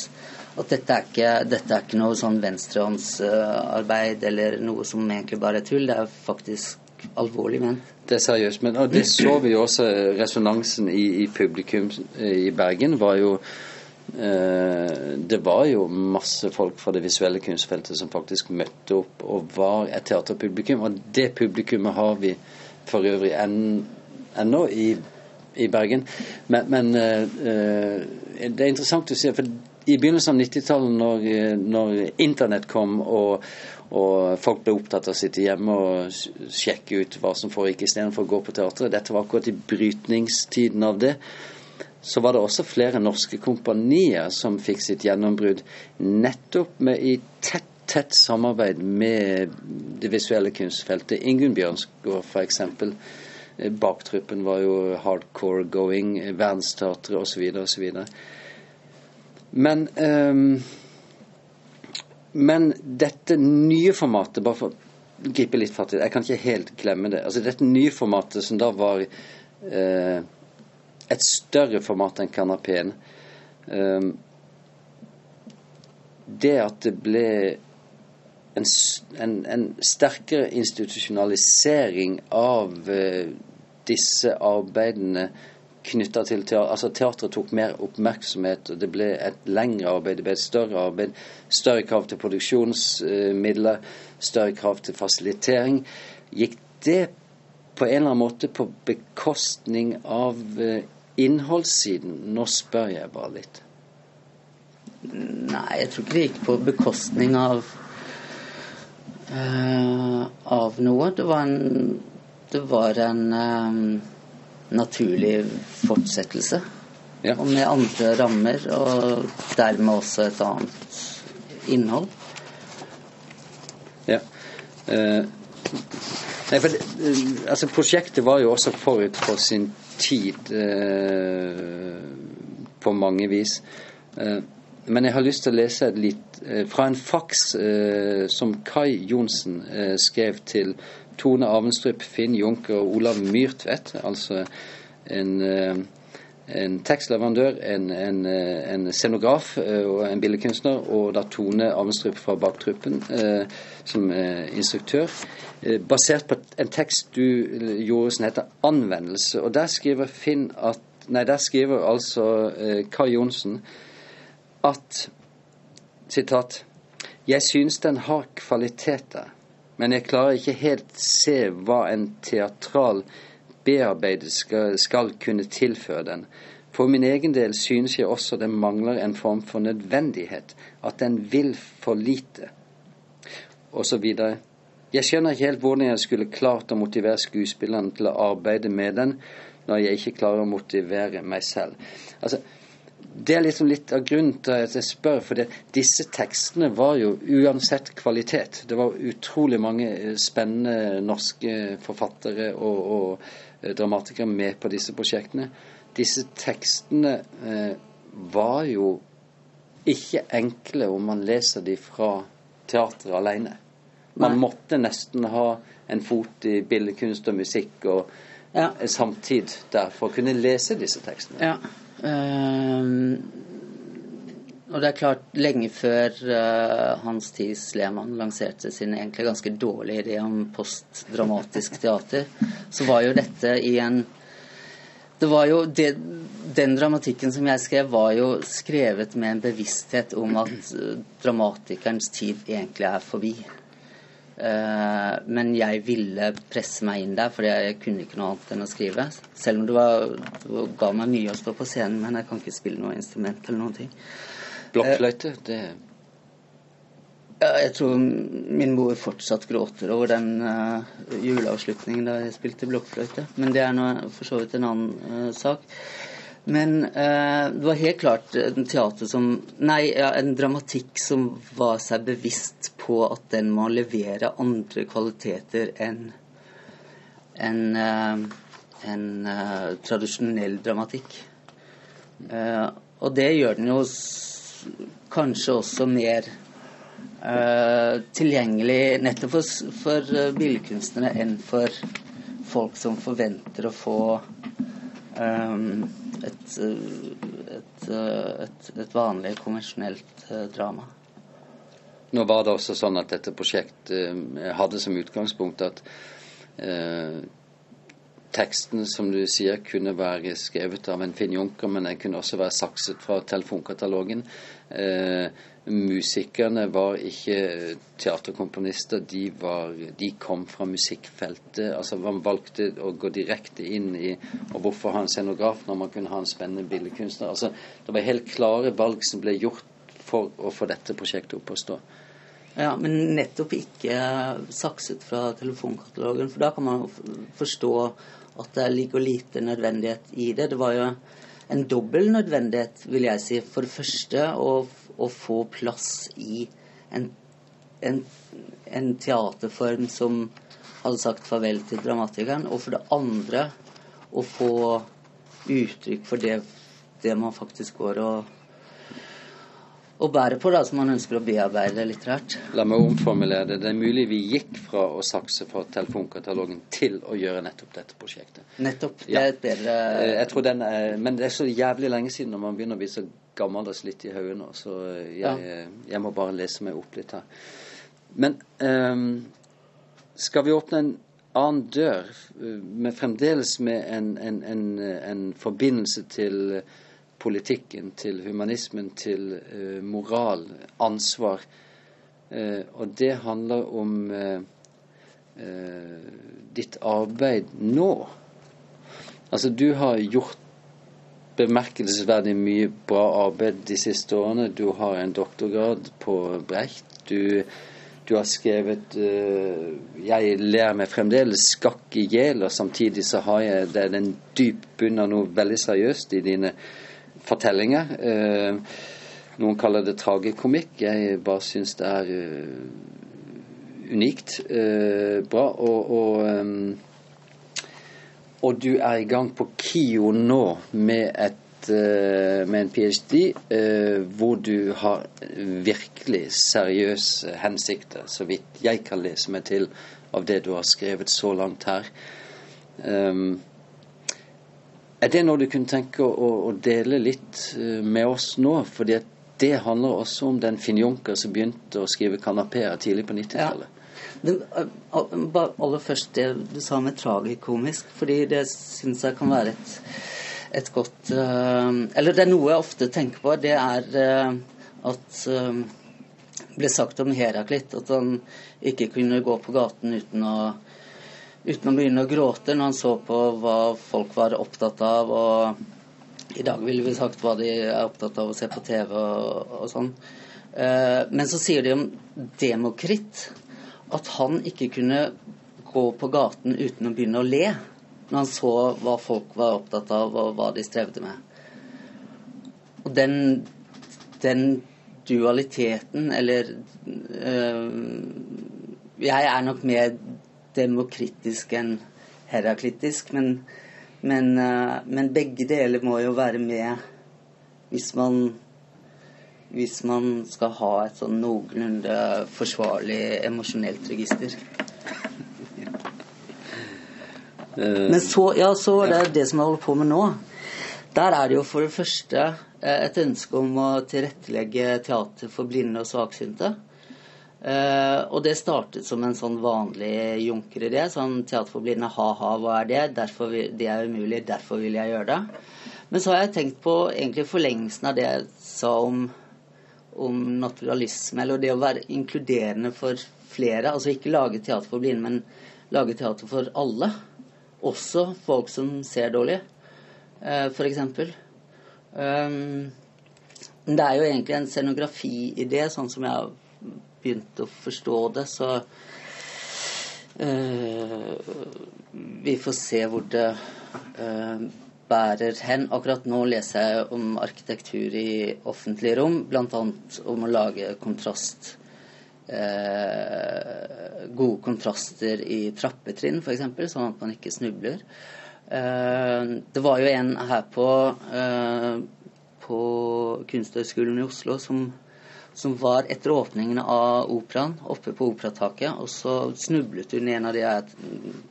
at dette, er ikke, dette er ikke noe sånn venstrehåndsarbeid eller noe som egentlig bare er tull. Det er faktisk alvorlig ment. Det er seriøst. Men og det så vi jo også. Resonansen i, i publikum i Bergen var jo Eh, det var jo masse folk fra det visuelle kunstfeltet som faktisk møtte opp og var et teaterpublikum. Og det publikummet har vi for øvrig ennå i, i, Bergen. Men, men uh, det er interessant å se, for i begynnelsen av 90-tallet, når, når, internett kom og, og, folk ble opptatt av å sitte hjemme og sjekke ut hva som foregikk istedenfor å gå på teatret, dette var akkurat i brytningstiden av det så var det også flere norske kompanier som fikk sitt gjennombrudd nettopp med i tett, tett samarbeid med det visuelle kunstfeltet. Ingunn Bjørnsgaard f.eks. Baktruppen var jo hardcore going, Verdensteatret osv. osv. Men um, men dette nye formatet, bare for å gripe litt fatt i det, jeg kan ikke helt glemme det. altså Dette nye formatet som da var eh, et større format enn kanapeen. Um, det at det ble en, en, en sterkere institusjonalisering av uh, disse arbeidene knytta til teater. Altså Teatret tok mer oppmerksomhet, og det ble et lengre arbeid, det ble et større arbeid. Større krav til produksjonsmidler, større krav til fasilitering. Gikk det på en eller annen måte på bekostning av uh, innholdssiden, nå spør jeg bare litt. Nei, jeg tror ikke det gikk på bekostning av uh, av noe. Det var en det var en um, naturlig fortsettelse. Ja. Og med andre rammer, og dermed også et annet innhold. Ja. Uh, nei, for uh, altså Prosjektet var jo også forut for sin tid uh, på mange vis. Men jeg har lyst til å lese litt fra en faks som Kai Johnsen skrev til Tone Avenstrup, Finn Junker og Olav Myrtvedt. Altså en, eh, en tekstleverandør, en, en, eh, en, scenograf eh, og en billedkunstner, og da Tone Avenstrup fra Baktruppen som instruktør. Basert på en tekst du gjorde som heter 'Anvendelse'. Og der skriver Finn at Nei, der skriver altså Kai Johnsen at sitat Jeg syns den har kvaliteter men jeg klarer ikke helt se hva en teatral bearbeider skal, skal, kunne tilføre den. For min egen del synes jeg også det mangler en form for nødvendighet, at den vil for lite, osv. Jeg skjønner ikke helt hvordan jeg skulle klart å motivere skuespillerne til å arbeide med den, når jeg ikke klarer å motivere meg selv. Altså, det er liksom litt av grunnen til at jeg spør, for det, disse tekstene var jo uansett kvalitet. Det var utrolig mange eh, spennende norske forfattere og, og eh, dramatikere med på disse prosjektene. Disse tekstene eh, var jo ikke enkle om man leser de fra teatret alene. Man Nei. måtte nesten ha en fot i billedkunst og musikk og ja. samtid der for å kunne lese disse tekstene. Ja. Uh, og det er klart, lenge før uh, Hans Thies Lehmann lanserte sin egentlig ganske dårlige idé om postdramatisk teater, så var jo dette i en det var jo det, Den dramatikken som jeg skrev, var jo skrevet med en bevissthet om at uh, dramatikerens tid egentlig er forbi. Uh, men jeg ville presse meg inn der, for jeg kunne ikke noe annet enn å skrive. Selv om det, var, det ga meg mye å stå på scenen, men jeg kan ikke spille noe instrument eller noen ting. Blokkfløyte, det ja, Jeg tror min mor fortsatt gråter over den uh, juleavslutningen da jeg spilte blokkfløyte. Men det er nå for så vidt en annen uh, sak. Men eh, det var helt klart en teater som Nei, ja, en dramatikk som var seg bevisst på at den må levere andre kvaliteter enn en, eh, en eh, tradisjonell dramatikk. Eh, og det gjør den jo kanskje også mer uh, tilgjengelig nettopp for, for eh, billedkunstnere enn for folk som forventer å få um, et, et, et, et vanlig, konvensjonelt eh, drama. Nå var det også sånn at dette prosjektet eh, hadde som utgangspunkt at eh, teksten, som du sier, kunne være skrevet av en Finn Junker, men den kunne også være sakset fra telefonkatalogen. Eh, musikerne var ikke teaterkomponister, de, var, de, kom fra musikkfeltet. altså Man valgte å gå direkte inn i og Hvorfor ha en scenograf når man kunne ha en spennende billedkunstner? altså Det var helt klare valg som ble gjort for å få dette prosjektet opp å stå. Ja, men nettopp ikke sakset fra telefonkatalogen, for da kan man forstå at det ligger lite nødvendighet i det. Det var jo en dobbel nødvendighet, vil jeg si. For det første å å få plass i en, en, en, teaterform som hadde sagt farvel til dramatikeren, og for det andre å få uttrykk for det, det man faktisk går og, og bærer på, da, som man ønsker å bearbeide litterært. La meg omformulere det. Det er mulig vi gikk fra å sakse fra telefonkatalogen til å gjøre nettopp dette prosjektet. Nettopp. Det er et bedre eh, Jeg tror den er, Men det er så jævlig lenge siden når man begynner å bli så gammeldags litt i hodet nå, så jeg, ja. jeg, må bare lese meg opp litt her. Men um, skal vi åpne en annen dør, med fremdeles med en, en, en, en forbindelse til politikken, til humanismen, til eh, moral, ansvar. Eh, og det handler om uh, ditt arbeid nå. Altså, du har gjort bemerkelsesverdig mye bra arbeid de siste årene. Du har en doktorgrad på Brecht. Du Du har skrevet uh, 'Jeg ler meg fremdeles skakk i hjel', og samtidig så har jeg det er en dyp bunn av noe veldig seriøst i dine fortellinger. Uh, noen kaller det tragikomikk. Jeg bare syns det er uh, unikt bra. Og, og, og, du er i gang på KIO nå med et Eh, med en ph.d. Eh, hvor du har virkelig seriøse hensikter, så vidt jeg kan lese meg til av det du har skrevet så langt her. Um, er det noe du kunne tenke å, å dele litt eh, med oss nå? Fordi det handler også om den Finn Junker som begynte å skrive kanapeer tidlig på 90-tallet. Ja. aller først det du sa med tragikomisk, fordi det syns jeg kan være et et godt uh, Eller det er noe jeg ofte tenker på. Det er uh, at uh, ble sagt om Heraklit at han ikke kunne gå på gaten uten å, uten å begynne å gråte når han så på hva folk var opptatt av. Og i dag ville vi sagt hva de er opptatt av å se på TV og, og sånn. men så sier de om Demokrit at han ikke kunne gå på gaten uten å begynne å le når han så hva folk var opptatt av, og hva de strevde med. Og den, den dualiteten, eller øh, Jeg er nok mer demokratisk enn heraklittisk, men, men, øh, men, begge deler må jo være med hvis man hvis man skal ha et sånn noenlunde forsvarlig emosjonelt register. Eh, Men så, ja, så er det det som jeg holder på med nå. Der er det jo for det første eh, et ønske om å tilrettelegge teater for blinde og svaksynte. Uh, og det startet som en sånn vanlig junkeridé. Sånn teater ha-ha, hva er det? Derfor vil, det er umulig, derfor vil jeg gjøre det. Men så har jeg tenkt på egentlig forlengelsen av det jeg sa om, om naturalisme, eller det å være inkluderende for flere. Altså ikke lage teater for blinde, men lage teater for alle. Også folk som ser dårlig, uh, f.eks. Um, det er jo egentlig en scenografiidé, sånn som jeg har begynt å forstå det. Så uh, vi får se hvor det uh, bærer hen. Akkurat nå leser jeg om arkitektur i offentlige rom, bl.a. om å lage kontrast eh, gode kontraster i trappetrinn, f.eks., sånn at man ikke snubler. Eh, det var jo en her på, eh, på Kunsthøgskolen i Oslo som, som, var etter åpningen av operaen, oppe på operataket, og så snublet hun i en av de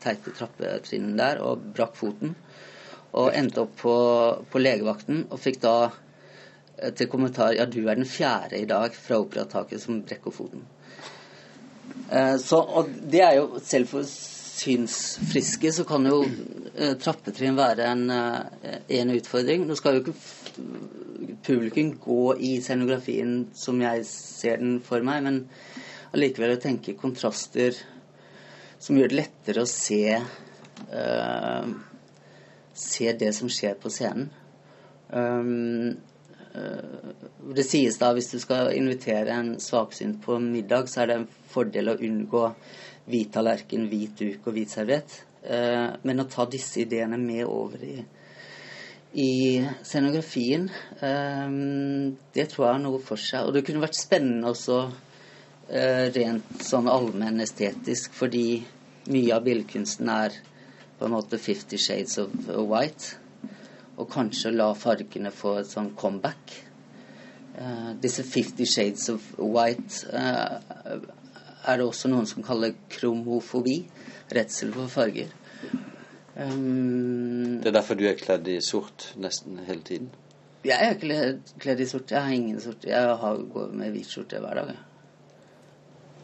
teite trappetrinnene der og brakk foten. Og endte opp på, på legevakten og fikk da eh, til kommentar ja, du er den fjerde i dag fra operataket som brekker foten. Eh, så, og det er jo Selv for synsfriske så kan jo eh, trappetrinn være en, eh, en, utfordring. Nå skal jo ikke publikum gå i scenografien som jeg ser den for meg, men allikevel å tenke kontraster som gjør det lettere å se uh, se det som skjer på scenen. Um, det sies da hvis du skal invitere en svaksynt på middag, så er det en fordel å unngå hvit tallerken, hvit duk og hvit serviett. Eh, men å ta disse ideene med over i, i scenografien, eh, det tror jeg har noe for seg. Og det kunne vært spennende også eh, rent sånn allmenn estetisk, fordi mye av billedkunsten er på en måte 'Fifty Shades of White'. Og kanskje la fargene få et sånn comeback. Disse 'Fifty Shades of White' er det også noen som kaller kromofobi. Redsel for farger. Um, det er derfor du er kledd i sort nesten hele tiden? Jeg er ikke kledd i sort. Jeg har ingen sort. Jeg har, går med hvit skjorte hver dag.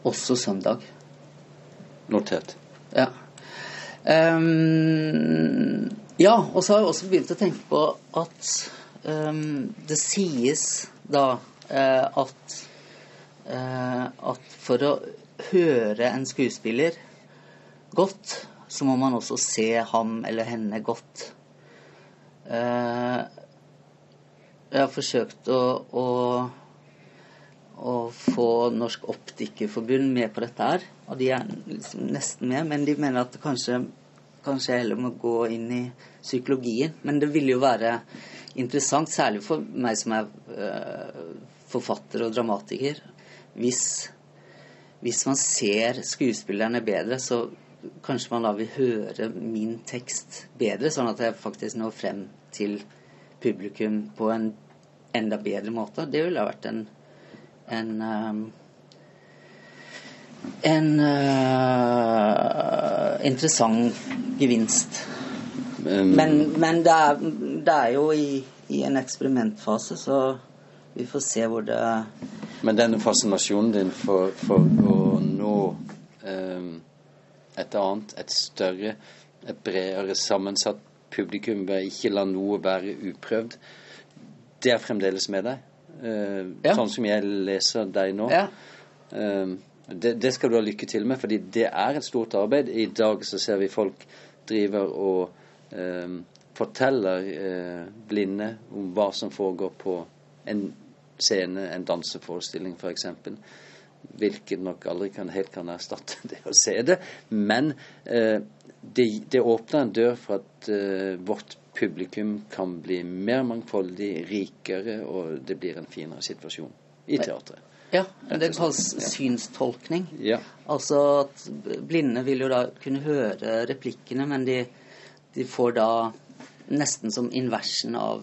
Også søndag. Notert. Ja. Um, ja, og så har jeg også begynt å tenke på at um, det sies da uh, at uh, at for å høre en skuespiller godt, så må man også se ham eller henne godt. Eh, jeg har forsøkt å, å, å få Norsk Optikerforbund med på dette her. Og de er liksom nesten med, men de mener at kanskje, kanskje jeg heller må gå inn i psykologien. Men det ville jo være interessant, særlig for meg som er uh, forfatter og dramatiker, hvis, hvis man ser skuespillerne bedre, så kanskje man da vil høre min tekst bedre, sånn at jeg faktisk når frem til publikum på en enda bedre måte. Det ville ha vært en en um, en uh, interessant gevinst. Men, men det, er, det, er, jo i, i, en eksperimentfase, så vi får se hvor det Men denne fascinasjonen din for, for å nå um, et annet, et større, et bredere sammensatt publikum ved ikke la noe være uprøvd, det er fremdeles med deg? Uh, ja. Sånn som jeg leser deg nå. Ja. Uh, det, det, skal du ha lykke til med, fordi det er et stort arbeid. I dag så ser vi folk driver og eh, forteller blinde om hva som foregår på en scene, en danseforestilling f.eks. Hvilket nok aldri kan, helt kan erstatte det å se det. Men det, det åpner en dør for at vårt publikum kan bli mer mangfoldig, rikere, og det blir en finere situasjon i teatret. Ja, det kalles synstolkning. Ja. Altså at blinde vil jo da kunne høre replikkene, men de, de får da nesten som inversen av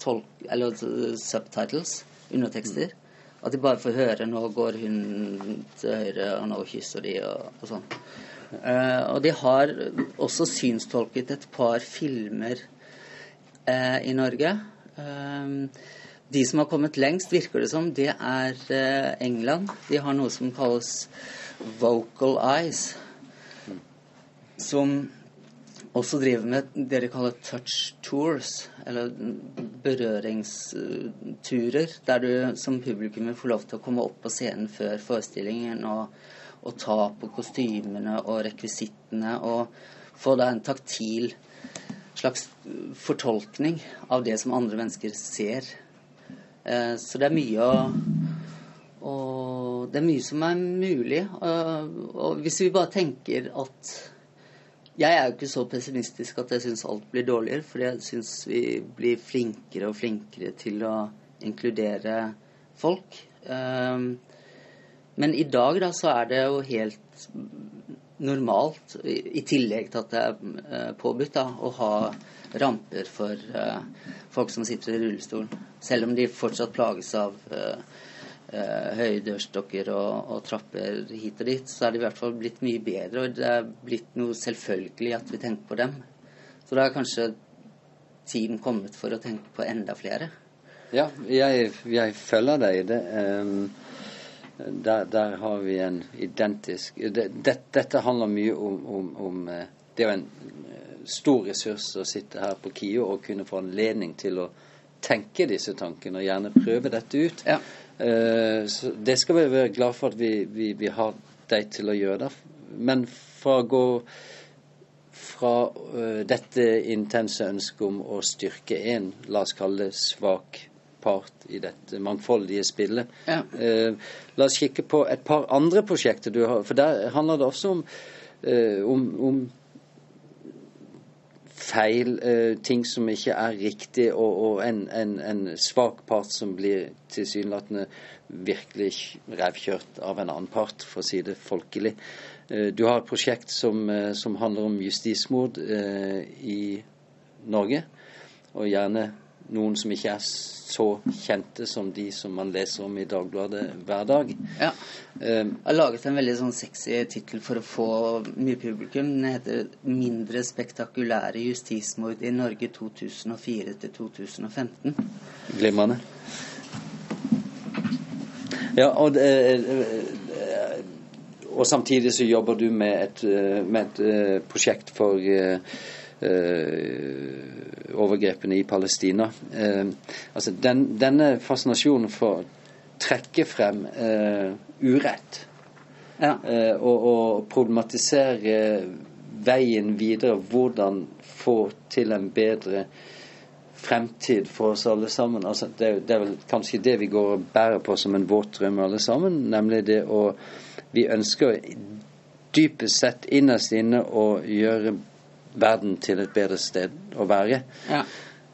tolk, eller subtitles, undertekster. At de bare får høre 'nå går hun til høyre', og 'nå kysser de', og, og sånn. Uh, og de har også synstolket et par filmer uh, i Norge. Uh, de som har kommet lengst, virker det som, det er England. De har noe som kalles vocal eyes. Som også driver med det de kaller touch tours, eller berøringsturer, der du som publikum får lov til å komme opp på scenen før forestillingen og og ta på kostymene og rekvisittene og få da en taktil slags fortolkning av det som andre mennesker ser. Eh, så det er mye å og det er mye som er mulig. Og hvis vi bare tenker at Jeg er jo ikke så pessimistisk at jeg syns alt blir dårligere, for jeg syns vi blir flinkere og flinkere til å inkludere folk. Um, men i dag da, så er det jo helt normalt, i tillegg til at det er eh, påbudt, da, å ha ramper for uh, folk som sitter i rullestol. Selv om de fortsatt plages av uh, høye dørstokker og, og, trapper hit og dit, så er det i hvert fall blitt mye bedre. Og det er blitt noe selvfølgelig at vi tenker på dem. Så da er kanskje tiden kommet for å tenke på enda flere. Ja, jeg, jeg følger deg det. Um der, der, har vi en identisk det, det, Dette handler mye om, om, om, eh, Det er jo en eh, stor ressurs å sitte her på KIO og kunne få anledning til å tenke disse tankene og gjerne prøve dette ut. Ja. Så Det skal vi være glad for at vi, vi, vi har deg til å gjøre det. Men fra å gå fra uh, dette intense ønsket om å styrke en, la oss kalle det svak part i dette mangfoldige spillet. Ja. Eh, la oss kikke på et par andre prosjekter du har, for der handler det også om, eh, om, om feil, eh, ting som ikke er riktig, og, og en, en, en, svak part som blir tilsynelatende virkelig revkjørt av en annen part, for å si det folkelig. Eh, du har et prosjekt som, eh, som handler om justismord i Norge, og gjerne noen som ikke er så kjente som de som man leser om i Dagbladet hver dag. Ja. Um, jeg har laget en veldig sånn sexy tittel for å få mye publikum. Den heter 'Mindre spektakulære justismord i Norge 2004 til 2015'. Glimrende. Ja, og, eh, og, samtidig så jobber du med et, eh, med et eh, prosjekt for Eh, overgrepene i Palestina. Eh, altså den, denne fascinasjonen for å trekke frem eh, urett ja. og, og problematisere veien videre, hvordan få til en bedre fremtid for oss alle sammen. Altså, det, det, er vel kanskje det vi går og bærer på som en våt drøm alle sammen. Nemlig det å Vi ønsker dypest sett innerst inne å gjøre verden til et bedre sted å være. Ja.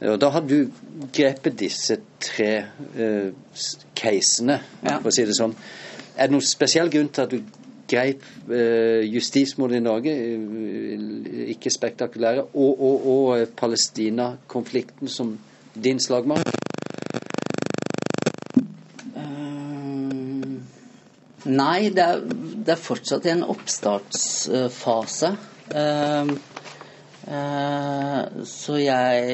Og da har du grepet disse tre uh, casene, Ja. for å si det sånn. Er det noen spesiell grunn til at du greip uh, justismordet i Norge, uh, ikke spektakulære, og, og, og uh, Palestina-konflikten som din slagmark? Nei, det er, det er fortsatt i en oppstartsfase. Eh, så jeg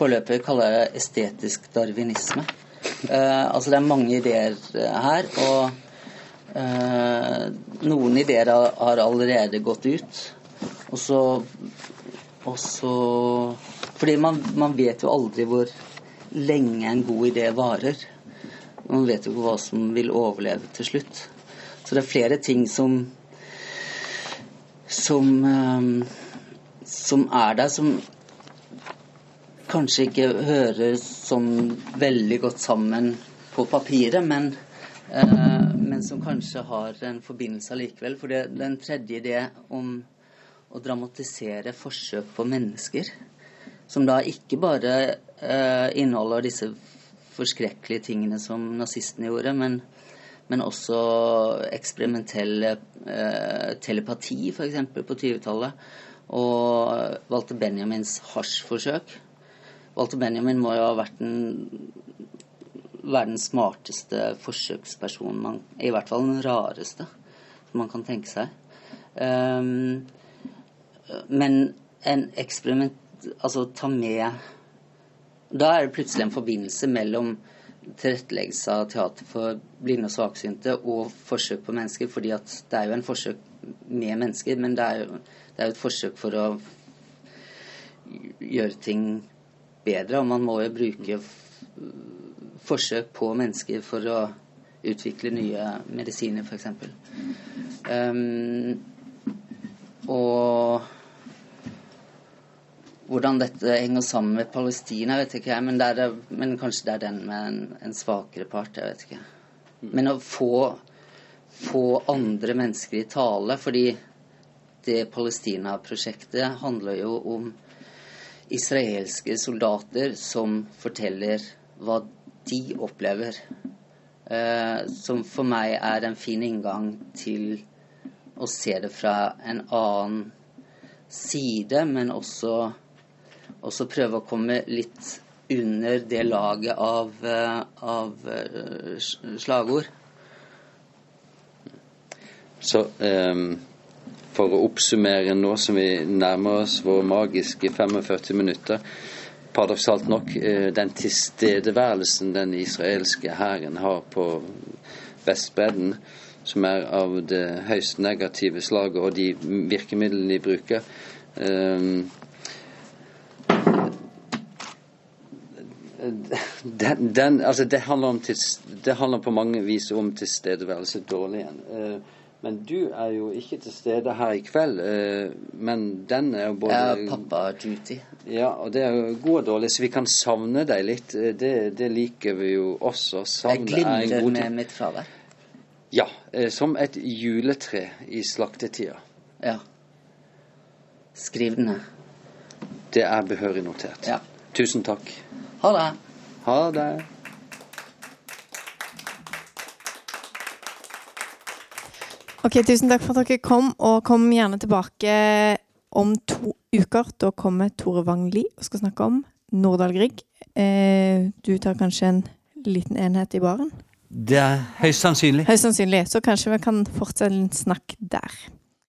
foreløpig kaller det estetisk darwinisme. Eh, altså det er mange ideer eh, her, og eh, noen ideer har, allerede gått ut. Og så, Fordi man, man vet jo aldri hvor lenge en god idé varer. Man vet jo hva som vil overleve til slutt. Så det er flere ting som som, eh, som er der, som kanskje ikke hører sånn veldig godt sammen på papiret, men, eh, men som kanskje har en forbindelse allikevel. For det, den en tredje idé om å dramatisere forsøk på mennesker. Som da ikke bare eh, inneholder disse forskrekkelige tingene som nazistene gjorde, men, men også eksperimentell eh, telepati, f.eks. på 20-tallet. Og Walter Benjamins hasjforsøk. Walter Benjamin må jo ha vært den, være smarteste forsøkspersonen, man, i hvert fall den rareste, som man kan tenke seg. Um, men en eksperiment Altså ta med Da er det plutselig en forbindelse mellom tilretteleggelse av teater for blinde og svaksynte og forsøk på mennesker, fordi at det er jo en forsøk med mennesker, men det er jo, det er jo et forsøk for å gjøre ting bedre, og man må jo bruke forsøk på mennesker for å utvikle nye medisiner, f.eks. Um, og hvordan dette henger sammen med Palestina, vet ikke jeg, men, det er, men kanskje det er den med en, en svakere part, jeg vet ikke. Men å få, få andre mennesker i tale, fordi det Palestina-prosjektet handler jo om israelske soldater som forteller hva de opplever. Eh, som for meg er en fin inngang til å se det fra en annen side, men også, også prøve å komme litt under det laget av, eh, av eh, slagord. Så um, for å oppsummere nå som vi nærmer oss våre magiske 45 minutter Paradoksalt nok, eh, den tilstedeværelsen den israelske hæren har på Vestbredden, som er av det høyst negative slaget, og de virkemidlene de bruker ehm, den, den, altså det, handler om til, det handler på mange vis om tilstedeværelse dårlig igjen. Uh, men du er jo ikke til stede her i kveld. Uh, men den er jo både Ja, pappa-duty. Ja, og det er jo god og dårlig, så vi kan savne deg litt. Eh, Det, det liker vi jo også. Jeg Savn er en glimrer med mitt fravær. Ja, Uh, som et juletre i slaktetida. Ja. Skriv den ned. Det er behørig notert. Ja. Tusen takk. Ha det. Ha det. Ok, Tusen takk for at dere kom, og kom gjerne tilbake om to uker. Da kommer Tore Wang-Lie og skal snakke om Nordahl Grieg. Eh, du tar kanskje en liten enhet i baren? Det er høyst sannsynlig. Høyst sannsynlig, så kanskje vi kan fortsette en snakk der.